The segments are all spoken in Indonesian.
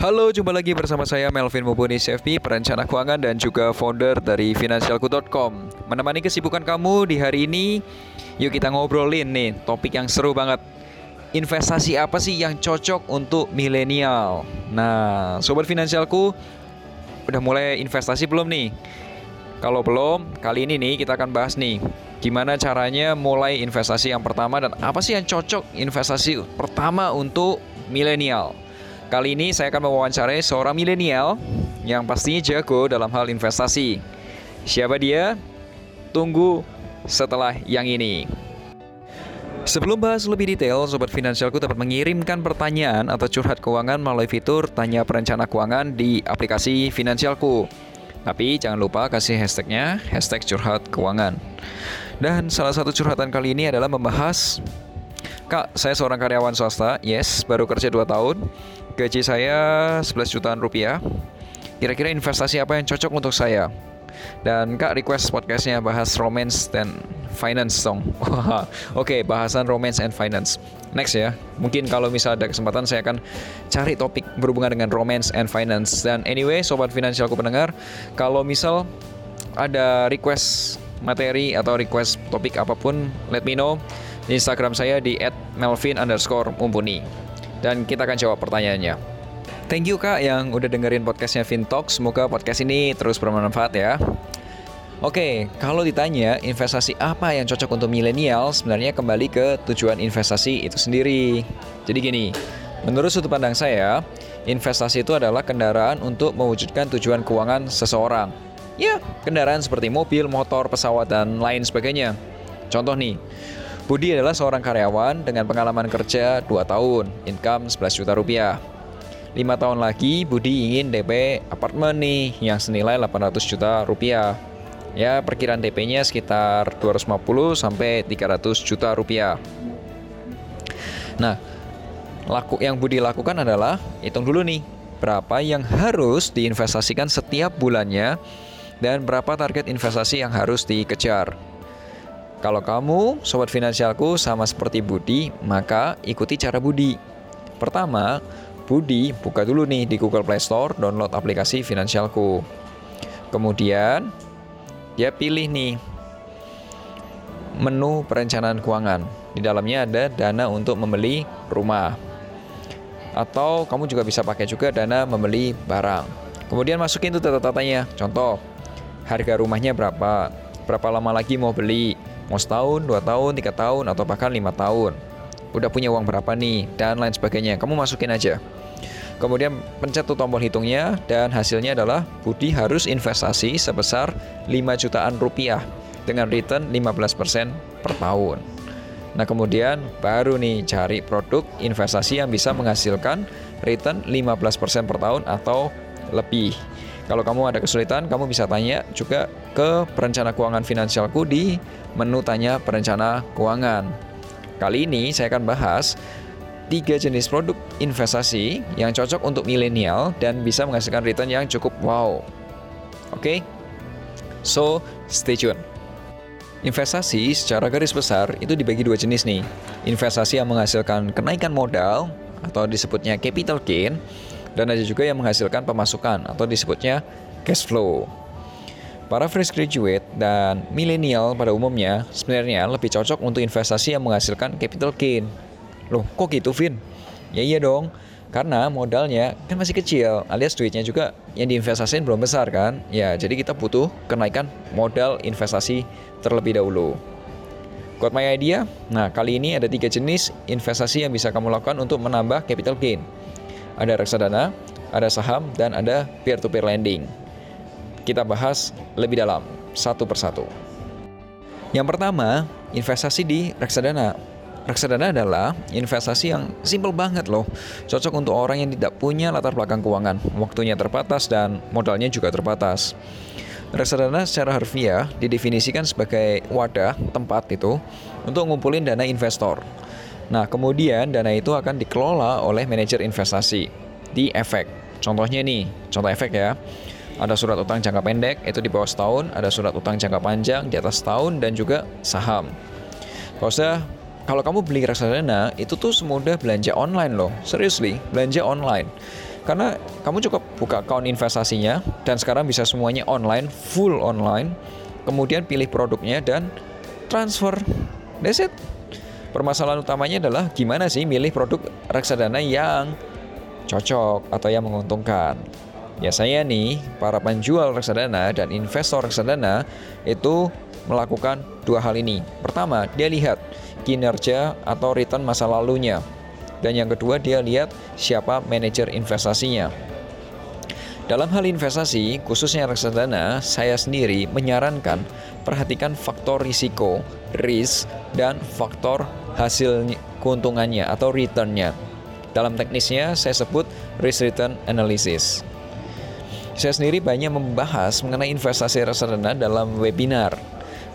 Halo, jumpa lagi bersama saya Melvin Mumpuni CFP, perencana keuangan dan juga founder dari financialku.com. Menemani kesibukan kamu di hari ini, yuk kita ngobrolin nih topik yang seru banget. Investasi apa sih yang cocok untuk milenial? Nah, sobat finansialku, udah mulai investasi belum nih? Kalau belum, kali ini nih kita akan bahas nih gimana caranya mulai investasi yang pertama dan apa sih yang cocok investasi pertama untuk milenial. Kali ini saya akan mewawancarai seorang milenial yang pastinya jago dalam hal investasi. Siapa dia? Tunggu setelah yang ini. Sebelum bahas lebih detail, Sobat Finansialku dapat mengirimkan pertanyaan atau curhat keuangan melalui fitur Tanya Perencana Keuangan di aplikasi Finansialku. Tapi jangan lupa kasih hashtagnya, hashtag curhat keuangan. Dan salah satu curhatan kali ini adalah membahas Kak, saya seorang karyawan swasta, yes, baru kerja 2 tahun Gaji saya 11 jutaan rupiah. Kira-kira investasi apa yang cocok untuk saya? Dan Kak request podcastnya bahas romance dan finance dong. Oke, okay, bahasan romance and finance. Next ya. Mungkin kalau misal ada kesempatan saya akan cari topik berhubungan dengan romance and finance. Dan anyway, sobat finansialku pendengar, kalau misal ada request materi atau request topik apa pun, let me know. Instagram saya di @melvin_mumpuni dan kita akan jawab pertanyaannya. Thank you kak yang udah dengerin podcastnya Fintalk. Semoga podcast ini terus bermanfaat ya. Oke, kalau ditanya investasi apa yang cocok untuk milenial, sebenarnya kembali ke tujuan investasi itu sendiri. Jadi gini, menurut sudut pandang saya, investasi itu adalah kendaraan untuk mewujudkan tujuan keuangan seseorang. Ya, kendaraan seperti mobil, motor, pesawat, dan lain sebagainya. Contoh nih, Budi adalah seorang karyawan dengan pengalaman kerja 2 tahun, income 11 juta rupiah. 5 tahun lagi Budi ingin DP apartemen nih yang senilai 800 juta rupiah. Ya, perkiraan DP-nya sekitar 250 sampai 300 juta rupiah. Nah, laku yang Budi lakukan adalah hitung dulu nih, berapa yang harus diinvestasikan setiap bulannya dan berapa target investasi yang harus dikejar. Kalau kamu, sobat finansialku, sama seperti Budi, maka ikuti cara Budi. Pertama, Budi buka dulu nih di Google Play Store, download aplikasi finansialku. Kemudian, dia pilih nih menu perencanaan keuangan. Di dalamnya ada dana untuk membeli rumah. Atau kamu juga bisa pakai juga dana membeli barang. Kemudian masukin tuh data-datanya. Contoh, harga rumahnya berapa, berapa lama lagi mau beli, Mau setahun, dua tahun, tiga tahun, atau bahkan lima tahun. Udah punya uang berapa nih, dan lain sebagainya. Kamu masukin aja. Kemudian pencet tuh tombol hitungnya dan hasilnya adalah Budi harus investasi sebesar 5 jutaan rupiah dengan return 15% per tahun. Nah kemudian baru nih cari produk investasi yang bisa menghasilkan return 15% per tahun atau lebih. Kalau kamu ada kesulitan, kamu bisa tanya juga ke perencana keuangan finansialku di menu tanya perencana keuangan. Kali ini saya akan bahas tiga jenis produk investasi yang cocok untuk milenial dan bisa menghasilkan return yang cukup wow. Oke, okay? so stay tune. Investasi secara garis besar itu dibagi dua jenis nih. Investasi yang menghasilkan kenaikan modal atau disebutnya capital gain dan ada juga yang menghasilkan pemasukan atau disebutnya cash flow. Para fresh graduate dan milenial pada umumnya sebenarnya lebih cocok untuk investasi yang menghasilkan capital gain. Loh, kok gitu, Vin? Ya iya dong, karena modalnya kan masih kecil, alias duitnya juga yang diinvestasiin belum besar kan? Ya, jadi kita butuh kenaikan modal investasi terlebih dahulu. Got my idea? Nah, kali ini ada tiga jenis investasi yang bisa kamu lakukan untuk menambah capital gain ada reksadana, ada saham, dan ada peer-to-peer lending. Kita bahas lebih dalam, satu persatu. Yang pertama, investasi di reksadana. Reksadana adalah investasi yang simple banget loh, cocok untuk orang yang tidak punya latar belakang keuangan, waktunya terbatas dan modalnya juga terbatas. Reksadana secara harfiah didefinisikan sebagai wadah tempat itu untuk ngumpulin dana investor. Nah, kemudian dana itu akan dikelola oleh manajer investasi di efek. Contohnya nih, contoh efek ya. Ada surat utang jangka pendek itu di bawah setahun, ada surat utang jangka panjang di atas setahun dan juga saham. Kalau usah kalau kamu beli reksadana itu tuh semudah belanja online loh. Seriously, belanja online. Karena kamu cukup buka account investasinya dan sekarang bisa semuanya online, full online. Kemudian pilih produknya dan transfer. That's it. Permasalahan utamanya adalah gimana sih milih produk reksadana yang cocok atau yang menguntungkan. Biasanya nih, para penjual reksadana dan investor reksadana itu melakukan dua hal ini. Pertama, dia lihat kinerja atau return masa lalunya. Dan yang kedua, dia lihat siapa manajer investasinya. Dalam hal investasi, khususnya reksadana, saya sendiri menyarankan perhatikan faktor risiko, risk, dan faktor hasil keuntungannya atau returnnya. Dalam teknisnya, saya sebut risk return analysis. Saya sendiri banyak membahas mengenai investasi reksadana dalam webinar.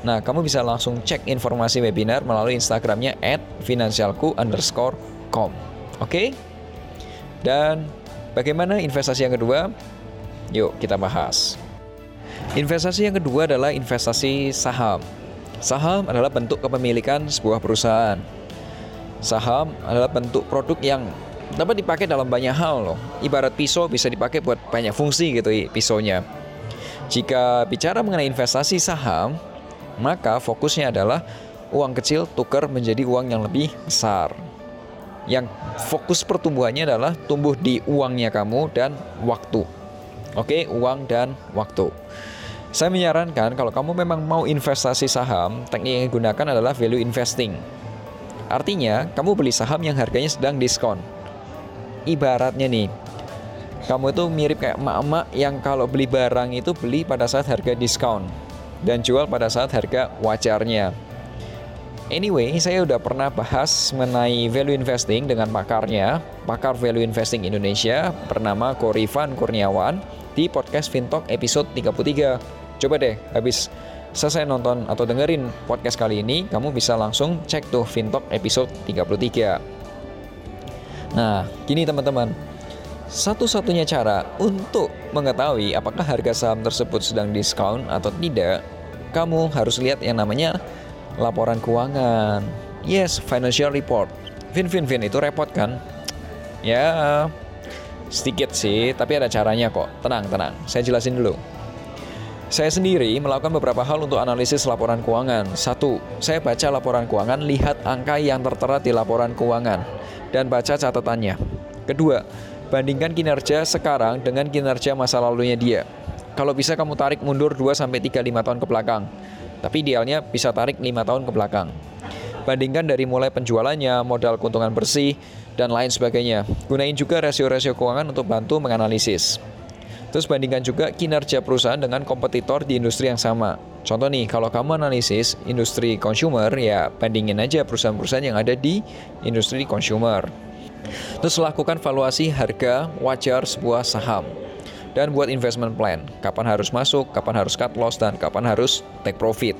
Nah, kamu bisa langsung cek informasi webinar melalui Instagramnya at finansialku underscore com. Oke? Okay? Dan bagaimana investasi yang kedua? Yuk kita bahas. Investasi yang kedua adalah investasi saham. Saham adalah bentuk kepemilikan sebuah perusahaan. Saham adalah bentuk produk yang dapat dipakai dalam banyak hal loh. Ibarat pisau bisa dipakai buat banyak fungsi gitu pisaunya. Jika bicara mengenai investasi saham, maka fokusnya adalah uang kecil tukar menjadi uang yang lebih besar. Yang fokus pertumbuhannya adalah tumbuh di uangnya kamu dan waktu. Oke, uang dan waktu. Saya menyarankan kalau kamu memang mau investasi saham, teknik yang digunakan adalah value investing. Artinya, kamu beli saham yang harganya sedang diskon ibaratnya nih kamu itu mirip kayak emak-emak yang kalau beli barang itu beli pada saat harga diskon dan jual pada saat harga wajarnya. Anyway, saya udah pernah bahas mengenai value investing dengan pakarnya, pakar value investing Indonesia bernama Korifan Kurniawan di podcast Fintalk episode 33. Coba deh habis selesai nonton atau dengerin podcast kali ini, kamu bisa langsung cek tuh Fintalk episode 33. Nah, gini teman-teman. Satu-satunya cara untuk mengetahui apakah harga saham tersebut sedang diskon atau tidak, kamu harus lihat yang namanya laporan keuangan. Yes, financial report. Vin, Vin, Vin, itu repot kan? Ya, sedikit sih, tapi ada caranya kok. Tenang, tenang. Saya jelasin dulu. Saya sendiri melakukan beberapa hal untuk analisis laporan keuangan. Satu, saya baca laporan keuangan, lihat angka yang tertera di laporan keuangan dan baca catatannya. Kedua, bandingkan kinerja sekarang dengan kinerja masa lalunya dia. Kalau bisa kamu tarik mundur 2 sampai 3 5 tahun ke belakang. Tapi idealnya bisa tarik 5 tahun ke belakang. Bandingkan dari mulai penjualannya, modal keuntungan bersih, dan lain sebagainya. Gunain juga rasio-rasio keuangan untuk bantu menganalisis. Terus bandingkan juga kinerja perusahaan dengan kompetitor di industri yang sama. Contoh nih, kalau kamu analisis industri consumer, ya bandingin aja perusahaan-perusahaan yang ada di industri consumer. Terus lakukan valuasi harga wajar sebuah saham. Dan buat investment plan, kapan harus masuk, kapan harus cut loss, dan kapan harus take profit.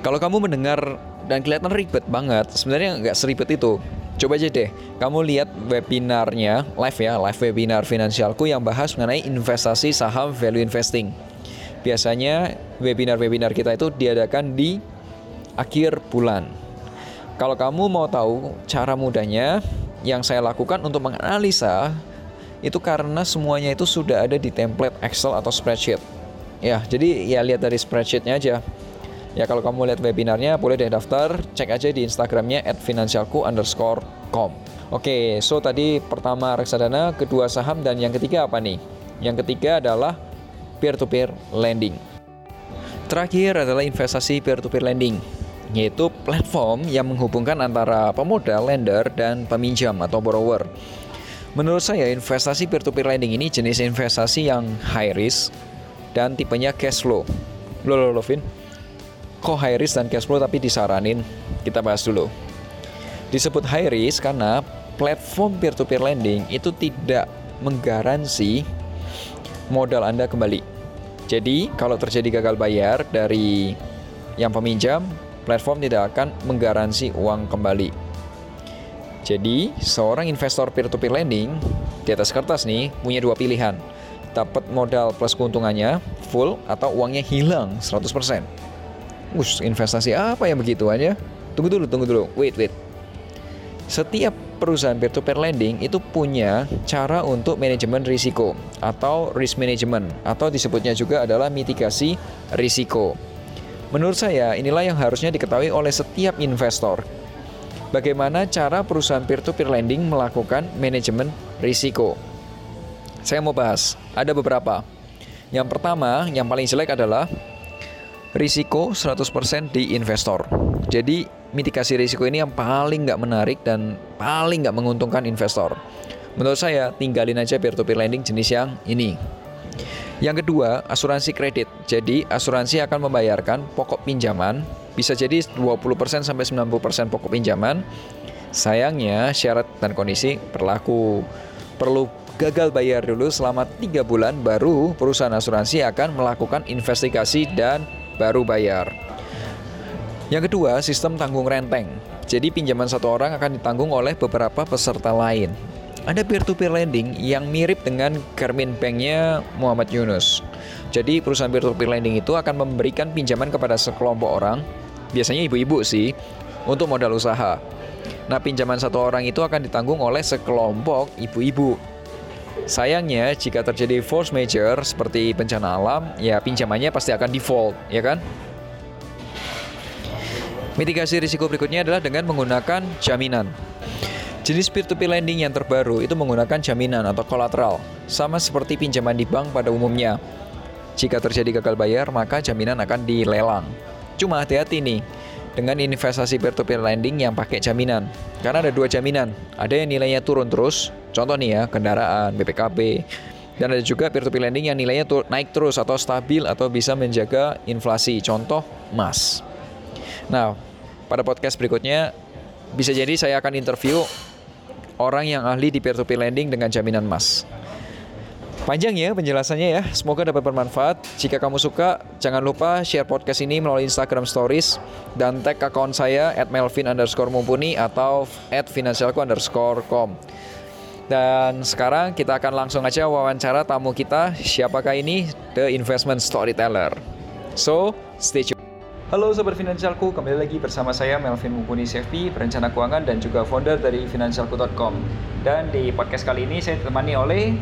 Kalau kamu mendengar dan kelihatan ribet banget, sebenarnya nggak seribet itu. Coba aja deh, kamu lihat webinarnya, live ya, live webinar finansialku yang bahas mengenai investasi saham value investing biasanya webinar-webinar kita itu diadakan di akhir bulan. Kalau kamu mau tahu cara mudahnya, yang saya lakukan untuk menganalisa itu karena semuanya itu sudah ada di template Excel atau spreadsheet. Ya, jadi ya lihat dari spreadsheetnya aja. Ya kalau kamu lihat webinarnya boleh deh daftar, cek aja di Instagramnya at finansialku underscore com. Oke, so tadi pertama reksadana, kedua saham, dan yang ketiga apa nih? Yang ketiga adalah peer-to-peer lending. Terakhir adalah investasi peer-to-peer lending, yaitu platform yang menghubungkan antara pemodal, lender, dan peminjam atau borrower. Menurut saya, investasi peer-to-peer lending ini jenis investasi yang high risk dan tipenya cash flow. Loh, loh, loh, Vin. Kok high risk dan cash flow tapi disaranin? Kita bahas dulu. Disebut high risk karena platform peer-to-peer lending itu tidak menggaransi modal Anda kembali. Jadi, kalau terjadi gagal bayar dari yang peminjam, platform tidak akan menggaransi uang kembali. Jadi, seorang investor peer-to-peer lending di atas kertas nih punya dua pilihan. Dapat modal plus keuntungannya full atau uangnya hilang 100%. Us, investasi apa yang begitu aja? Tunggu dulu, tunggu dulu. Wait, wait. Setiap perusahaan peer-to-peer lending itu punya cara untuk manajemen risiko atau risk management atau disebutnya juga adalah mitigasi risiko. Menurut saya, inilah yang harusnya diketahui oleh setiap investor. Bagaimana cara perusahaan peer-to-peer lending melakukan manajemen risiko? Saya mau bahas, ada beberapa. Yang pertama, yang paling jelek adalah risiko 100% di investor. Jadi mitigasi risiko ini yang paling nggak menarik dan paling nggak menguntungkan investor. Menurut saya, tinggalin aja peer-to-peer lending jenis yang ini. Yang kedua, asuransi kredit. Jadi, asuransi akan membayarkan pokok pinjaman, bisa jadi 20% sampai 90% pokok pinjaman. Sayangnya, syarat dan kondisi berlaku. Perlu gagal bayar dulu selama 3 bulan, baru perusahaan asuransi akan melakukan investigasi dan baru bayar. Yang kedua, sistem tanggung renteng. Jadi pinjaman satu orang akan ditanggung oleh beberapa peserta lain. Ada peer-to-peer lending yang mirip dengan Garmin Bank-nya Muhammad Yunus. Jadi perusahaan peer-to-peer lending itu akan memberikan pinjaman kepada sekelompok orang, biasanya ibu-ibu sih, untuk modal usaha. Nah, pinjaman satu orang itu akan ditanggung oleh sekelompok ibu-ibu. Sayangnya, jika terjadi force major seperti bencana alam, ya pinjamannya pasti akan default, ya kan? Mitigasi risiko berikutnya adalah dengan menggunakan jaminan. Jenis peer-to-peer lending yang terbaru itu menggunakan jaminan atau kolateral, sama seperti pinjaman di bank pada umumnya. Jika terjadi gagal bayar, maka jaminan akan dilelang. Cuma hati-hati nih, dengan investasi peer-to-peer lending yang pakai jaminan. Karena ada dua jaminan, ada yang nilainya turun terus, contoh nih ya, kendaraan, BPKB, dan ada juga peer-to-peer lending yang nilainya naik terus atau stabil atau bisa menjaga inflasi, contoh emas. Nah, pada podcast berikutnya bisa jadi saya akan interview orang yang ahli di peer-to-peer lending dengan jaminan emas. Panjang ya penjelasannya ya, semoga dapat bermanfaat. Jika kamu suka, jangan lupa share podcast ini melalui Instagram Stories dan tag akun saya melvin atau com. Dan sekarang kita akan langsung aja wawancara tamu kita, siapakah ini? The Investment Storyteller. So, stay tune. Halo Sobat Finansialku, kembali lagi bersama saya Melvin Mumpuni CFP, perencana keuangan dan juga founder dari financialku.com. Dan di podcast kali ini saya ditemani oleh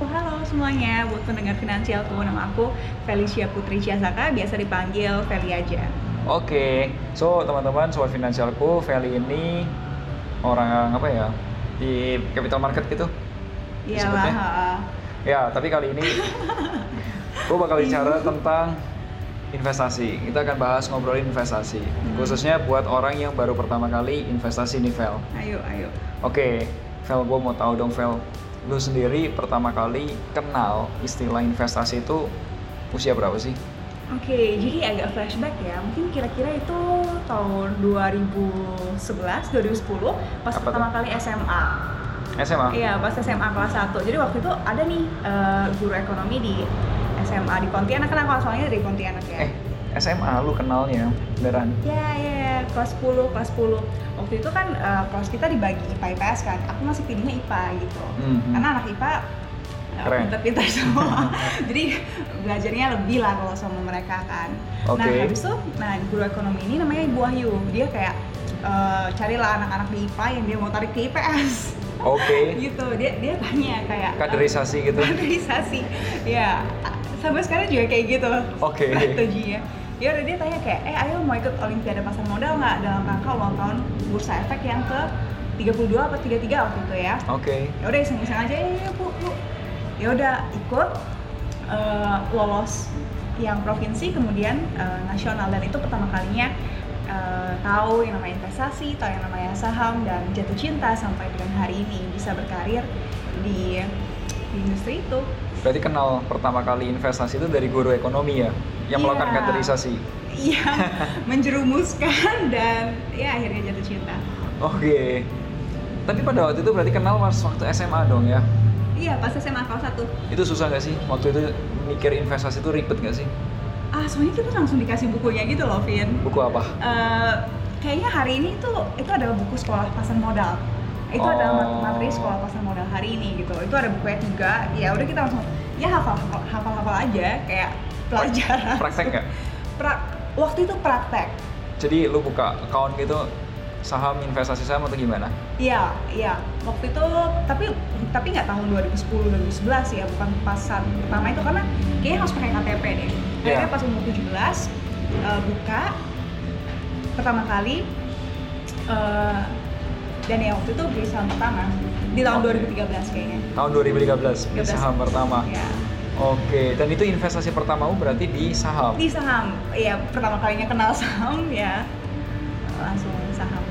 Oh, halo semuanya, buat pendengar finansialku, nama aku Felicia Putri Ciasaka, biasa dipanggil Feli aja. Oke, so teman-teman Sobat Finansialku, Feli ini orang apa ya, di capital market gitu? Iyalah. Ya, tapi kali ini gue bakal bicara tentang investasi. Kita akan bahas ngobrolin investasi, hmm. khususnya buat orang yang baru pertama kali investasi nih, Vel. Ayo, ayo. Oke, Vel, gue mau tahu dong, Vel. Lu sendiri pertama kali kenal istilah investasi itu usia berapa sih? Oke, jadi agak flashback ya. Mungkin kira-kira itu tahun 2011, 2010 pas Apa pertama tuh? kali SMA. SMA? Iya, pas SMA kelas 1. Jadi waktu itu ada nih uh, guru ekonomi di SMA di Pontianak kan aku asalnya dari Pontianak ya eh SMA lu kenalnya beneran ya ya ya kelas 10 kelas 10 waktu itu kan uh, kelas kita dibagi IPA IPS kan aku masih pilihnya IPA gitu mm-hmm. karena anak IPA eh, pintar-pintar semua jadi belajarnya lebih lah kalau sama mereka kan okay. nah habis itu nah guru ekonomi ini namanya Ibu Wahyu dia kayak uh, carilah anak-anak di IPA yang dia mau tarik ke IPS Oke. Okay. gitu dia dia tanya kayak kaderisasi gitu. Kaderisasi. ya sampai sekarang juga kayak gitu oke okay. strateginya ya udah dia tanya kayak eh ayo mau ikut olimpiade pasar modal nggak dalam rangka ulang tahun bursa efek yang ke 32 atau 33 waktu itu ya oke okay. ya udah iseng-iseng aja ya bu bu ya udah ikut uh, lolos yang provinsi kemudian uh, nasional dan itu pertama kalinya uh, tahu yang namanya investasi, tahu yang namanya saham dan jatuh cinta sampai dengan hari ini bisa berkarir di, di industri itu. Berarti kenal pertama kali investasi itu dari guru ekonomi ya, yang yeah. melakukan kaderisasi. Iya, menjerumuskan dan ya akhirnya jatuh cinta. Oke. Okay. Tapi pada waktu itu berarti kenal pas waktu SMA dong ya? Iya, pas SMA kelas 1. Itu susah gak sih waktu itu mikir investasi itu ribet nggak sih? Ah, soalnya kita langsung dikasih bukunya gitu loh, Vin. Buku apa? Uh, kayaknya hari ini tuh itu adalah buku sekolah pasar modal. Itu oh. adalah materi sekolah pasar modal hari ini gitu. Itu ada bukunya juga. Ya udah kita langsung ya hafal hafal hafal aja kayak pelajaran. Praktek nggak? pra, waktu itu praktek. Jadi lu buka account gitu saham investasi saham atau gimana? Iya, iya. Waktu itu tapi tapi nggak tahun 2010 2011 ya, bukan pasan pertama itu karena kayaknya harus pakai KTP deh. Akhirnya yeah. pas umur 17 uh, buka pertama kali uh, dan ya waktu itu beli saham pertama di tahun okay. 2013 kayaknya. Tahun 2013 beli saham pertama. Iya. Oke, dan itu investasi pertamamu berarti di saham? Di saham, iya pertama kalinya kenal saham ya langsung saham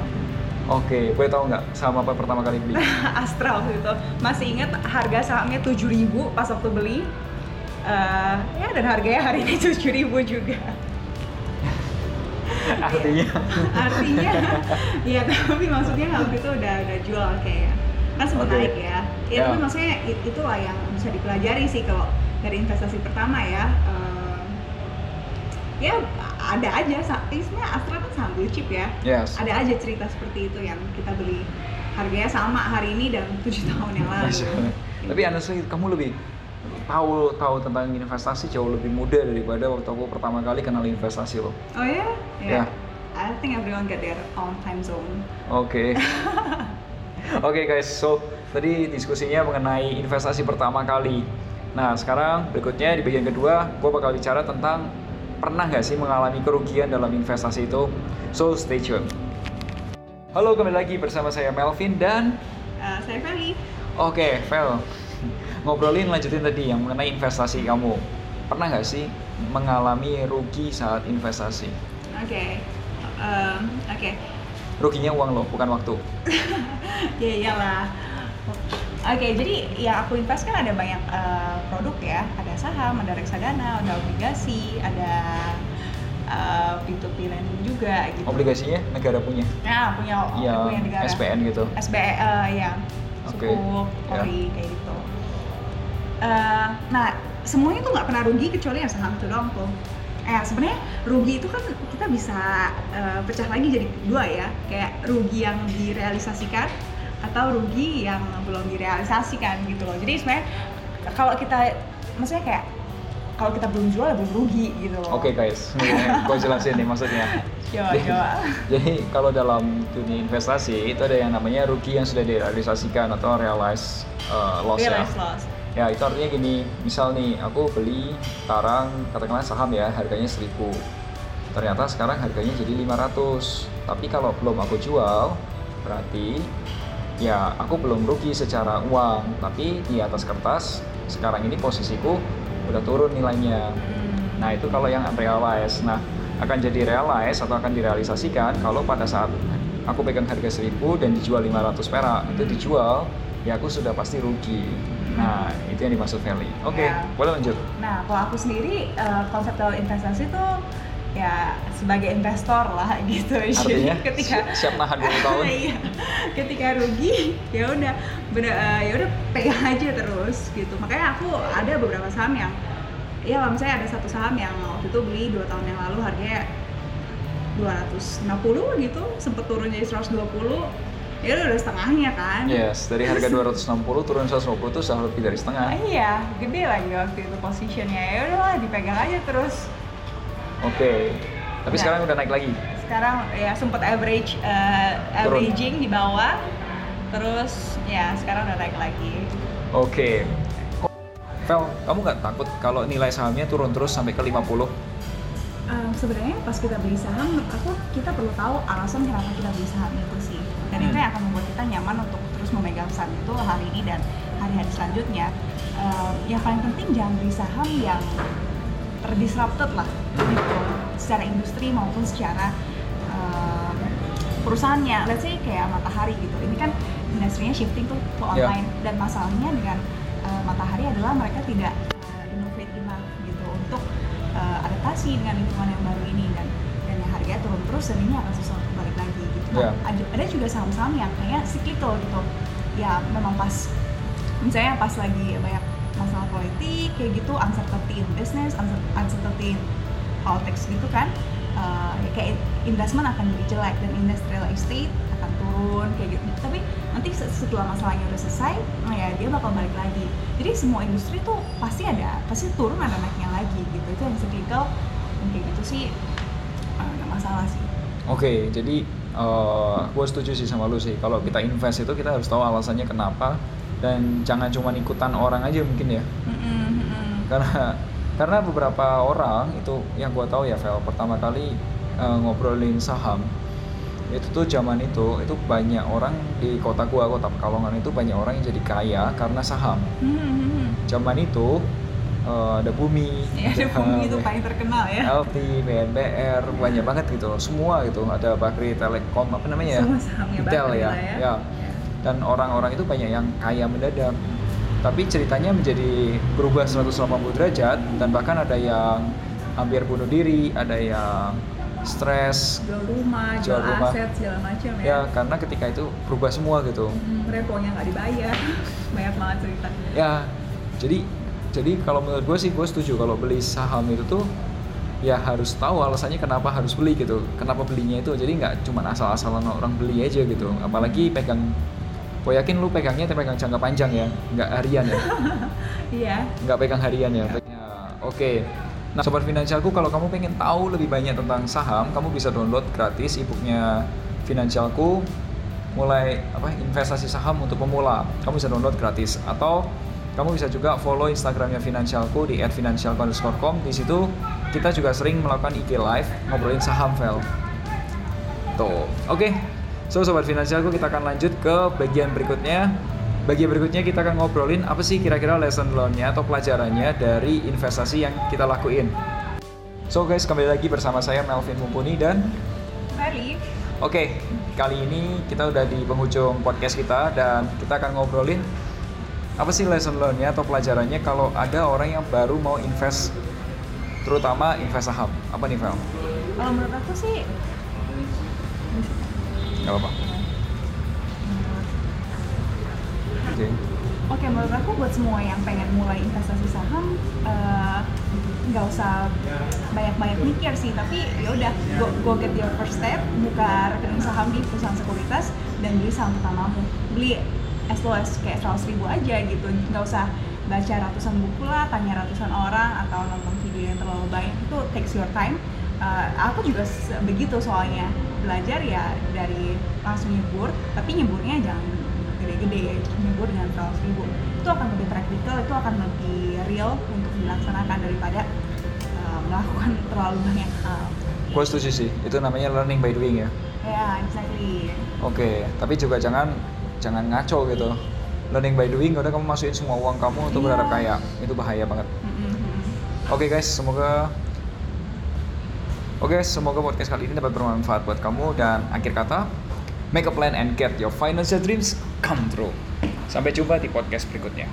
Oke, boleh tahu nggak saham apa pertama kali beli? Astra waktu itu. Masih ingat harga sahamnya 7000 pas waktu beli. Uh, ya dan harganya hari ini 7000 juga. artinya artinya ya tapi maksudnya waktu itu udah udah jual kayak kan sempat okay. naik ya ya yeah. tapi maksudnya itu lah yang bisa dipelajari sih kalau dari investasi pertama ya uh, ya ada aja sebenarnya Astra kan blue chip ya yes. ada aja cerita seperti itu yang kita beli harganya sama hari ini dan tujuh tahun yang lalu tapi honestly kamu lebih tahu tahu tentang investasi jauh lebih muda daripada waktu aku pertama kali kenal investasi lo. Oh ya? Yeah? Yeah. I think everyone get their own time zone. Oke. Okay. Oke okay, guys, so tadi diskusinya mengenai investasi pertama kali. Nah sekarang berikutnya di bagian kedua, gue bakal bicara tentang pernah nggak sih mengalami kerugian dalam investasi itu? So stay tune. Halo kembali lagi bersama saya Melvin dan uh, saya Feli. Oke, okay, Fel ngobrolin lanjutin tadi yang mengenai investasi kamu pernah nggak sih mengalami rugi saat investasi? Oke, okay. um, oke. Okay. Ruginya uang lo, bukan waktu. ya iyalah. Oke, okay, jadi ya aku invest kan ada banyak uh, produk ya, ada saham, ada reksadana, ada obligasi, ada uh, P2P lending juga gitu. Obligasinya negara punya? Nah, punya, ya, punya negara. SPN gitu? SPN, uh, eh, ya. Oke. Okay. ya. kayak gitu. Uh, nah semuanya tuh nggak pernah rugi kecuali yang saham itu doang tuh eh sebenarnya rugi itu kan kita bisa uh, pecah lagi jadi dua ya kayak rugi yang direalisasikan atau rugi yang belum direalisasikan gitu loh. Jadi sebenarnya kalau kita maksudnya kayak kalau kita belum jual belum rugi gitu loh. Oke okay, guys gue jelasin nih maksudnya. Coba coba jadi kalau dalam dunia investasi itu ada yang namanya rugi yang sudah direalisasikan atau realize uh, loss ya. realize ya loss. Ya itu artinya gini. Misal nih aku beli sekarang katakanlah saham ya harganya 1000 ternyata sekarang harganya jadi 500 tapi kalau belum aku jual berarti ya aku belum rugi secara uang tapi di atas kertas sekarang ini posisiku udah turun nilainya nah itu kalau yang unrealized nah akan jadi realize atau akan direalisasikan kalau pada saat aku pegang harga 1000 dan dijual 500 perak itu dijual ya aku sudah pasti rugi Nah, itu yang dimaksud Feli. Oke, okay, ya. boleh lanjut. Nah, kalau aku sendiri uh, konsep dalam investasi itu ya sebagai investor lah gitu. Artinya ketika siap nahan dua tahun. iya. Ketika rugi, ya udah uh, ya udah pegang aja terus gitu. Makanya aku ada beberapa saham yang ya kalau misalnya ada satu saham yang waktu itu beli dua tahun yang lalu harganya 260 gitu, sempet turun jadi 120 ya udah setengahnya kan yes dari harga 260 turun 150 itu sudah lebih dari setengah ah, iya gede lagi waktu itu positionnya ya udahlah dipegang aja terus oke. Okay. tapi nah, sekarang udah naik lagi? Sekarang ya sempat average uh, averaging di bawah. Terus ya sekarang udah naik lagi. Oke. Okay. Vel, kamu nggak takut kalau nilai sahamnya turun terus sampai ke 50? Um, sebenarnya pas kita beli saham, aku kita perlu tahu alasan kenapa kita beli saham itu sih. Dan itu yang akan membuat kita nyaman untuk terus memegang saham itu hari ini dan hari-hari selanjutnya. Uh, yang paling penting jangan beli saham yang terdisrupted lah gitu secara industri maupun secara uh, perusahaannya let's say kayak matahari gitu ini kan industrinya shifting tuh ke ya. online yeah. dan masalahnya dengan uh, matahari adalah mereka tidak uh, innovate enough gitu untuk uh, adaptasi dengan lingkungan yang baru ini dan dan yang harganya turun terus dan ini akan sesuatu balik lagi yeah. ada, ada juga saham-saham yang kayak cyclical gitu ya memang pas misalnya pas lagi banyak masalah politik kayak gitu uncertainty in business uncertainty in politics gitu kan uh, ya kayak investment akan jadi jelek dan industrial estate akan turun kayak gitu. Tapi nanti setelah masalahnya udah selesai nah ya dia bakal balik lagi. Jadi semua industri tuh pasti ada pasti turun ada naiknya lagi gitu. Itu yang cyclical kayak gitu sih uh, nggak uh, masalah sih. Oke okay, jadi uh, gue setuju sih sama lu sih. Kalau kita invest itu kita harus tahu alasannya kenapa. Dan jangan cuma ikutan orang aja mungkin ya. Mm-hmm. karena karena beberapa orang itu yang gue tahu ya Vel pertama kali uh, ngobrolin saham itu tuh zaman itu itu banyak orang di kota gua kota Pekalongan itu banyak orang yang jadi kaya karena saham. Mm-hmm. zaman itu uh, ada bumi ya, ada bumi itu paling terkenal ya. LT BNBR banyak banget gitu semua gitu. Ada Bakri Telekom apa namanya ya? Intel ya, ya. ya. Dan orang-orang itu banyak yang kaya mendadak tapi ceritanya menjadi berubah 180 derajat dan bahkan ada yang hampir bunuh diri ada yang stres jual rumah jual, jual rumah. aset segala macam ya. Ya karena ketika itu berubah semua gitu. Hmm, reponya nggak dibayar. Banyak banget cerita. Ya jadi jadi kalau menurut gue sih gue setuju kalau beli saham itu tuh ya harus tahu alasannya kenapa harus beli gitu. Kenapa belinya itu. Jadi nggak cuma asal-asalan orang beli aja gitu. Apalagi pegang gue yakin lu pegangnya pegang jangka panjang ya nggak harian ya. Iya. Nggak pegang harian ya, ya oke. Okay. nah sobat finansialku kalau kamu pengen tahu lebih banyak tentang saham kamu bisa download gratis ebooknya finansialku. Mulai apa investasi saham untuk pemula kamu bisa download gratis. Atau kamu bisa juga follow instagramnya finansialku di @financialku_com. Di situ kita juga sering melakukan IG live ngobrolin saham file tuh. Oke. okay. So sobat finansialku kita akan lanjut ke bagian berikutnya. Bagian berikutnya kita akan ngobrolin apa sih kira-kira lesson learn-nya atau pelajarannya dari investasi yang kita lakuin. So guys, kembali lagi bersama saya Melvin Mumpuni dan Mary. Oke, okay, kali ini kita udah di penghujung podcast kita dan kita akan ngobrolin apa sih lesson learn-nya atau pelajarannya kalau ada orang yang baru mau invest terutama invest saham. Apa nih, Vel? Kalau menurut aku sih nggak apa-apa. Oke. Okay. menurut aku buat semua yang pengen mulai investasi saham uh, nggak usah banyak-banyak mikir sih tapi ya udah go, go get your first step buka rekening saham di perusahaan sekuritas dan beli saham pertamamu beli as low as kayak seratus ribu aja gitu nggak usah baca ratusan buku lah tanya ratusan orang atau nonton video yang terlalu banyak itu takes your time uh, aku juga begitu soalnya. Belajar ya dari langsung nyebur tapi nyeburnya jangan gede-gede. Nyebur dengan seratus ribu itu akan lebih praktikal itu akan lebih real untuk dilaksanakan daripada uh, melakukan terlalu banyak hal. Gue setuju sih. Itu namanya learning by doing ya. Ya yeah, exactly. Oke okay. tapi juga jangan jangan ngaco gitu. Learning by doing udah kamu masukin semua uang kamu untuk yeah. berharap kaya. Itu bahaya banget. Mm -hmm. oke okay, guys semoga Oke, semoga podcast kali ini dapat bermanfaat buat kamu dan akhir kata, make a plan and get your financial dreams come true. Sampai jumpa di podcast berikutnya.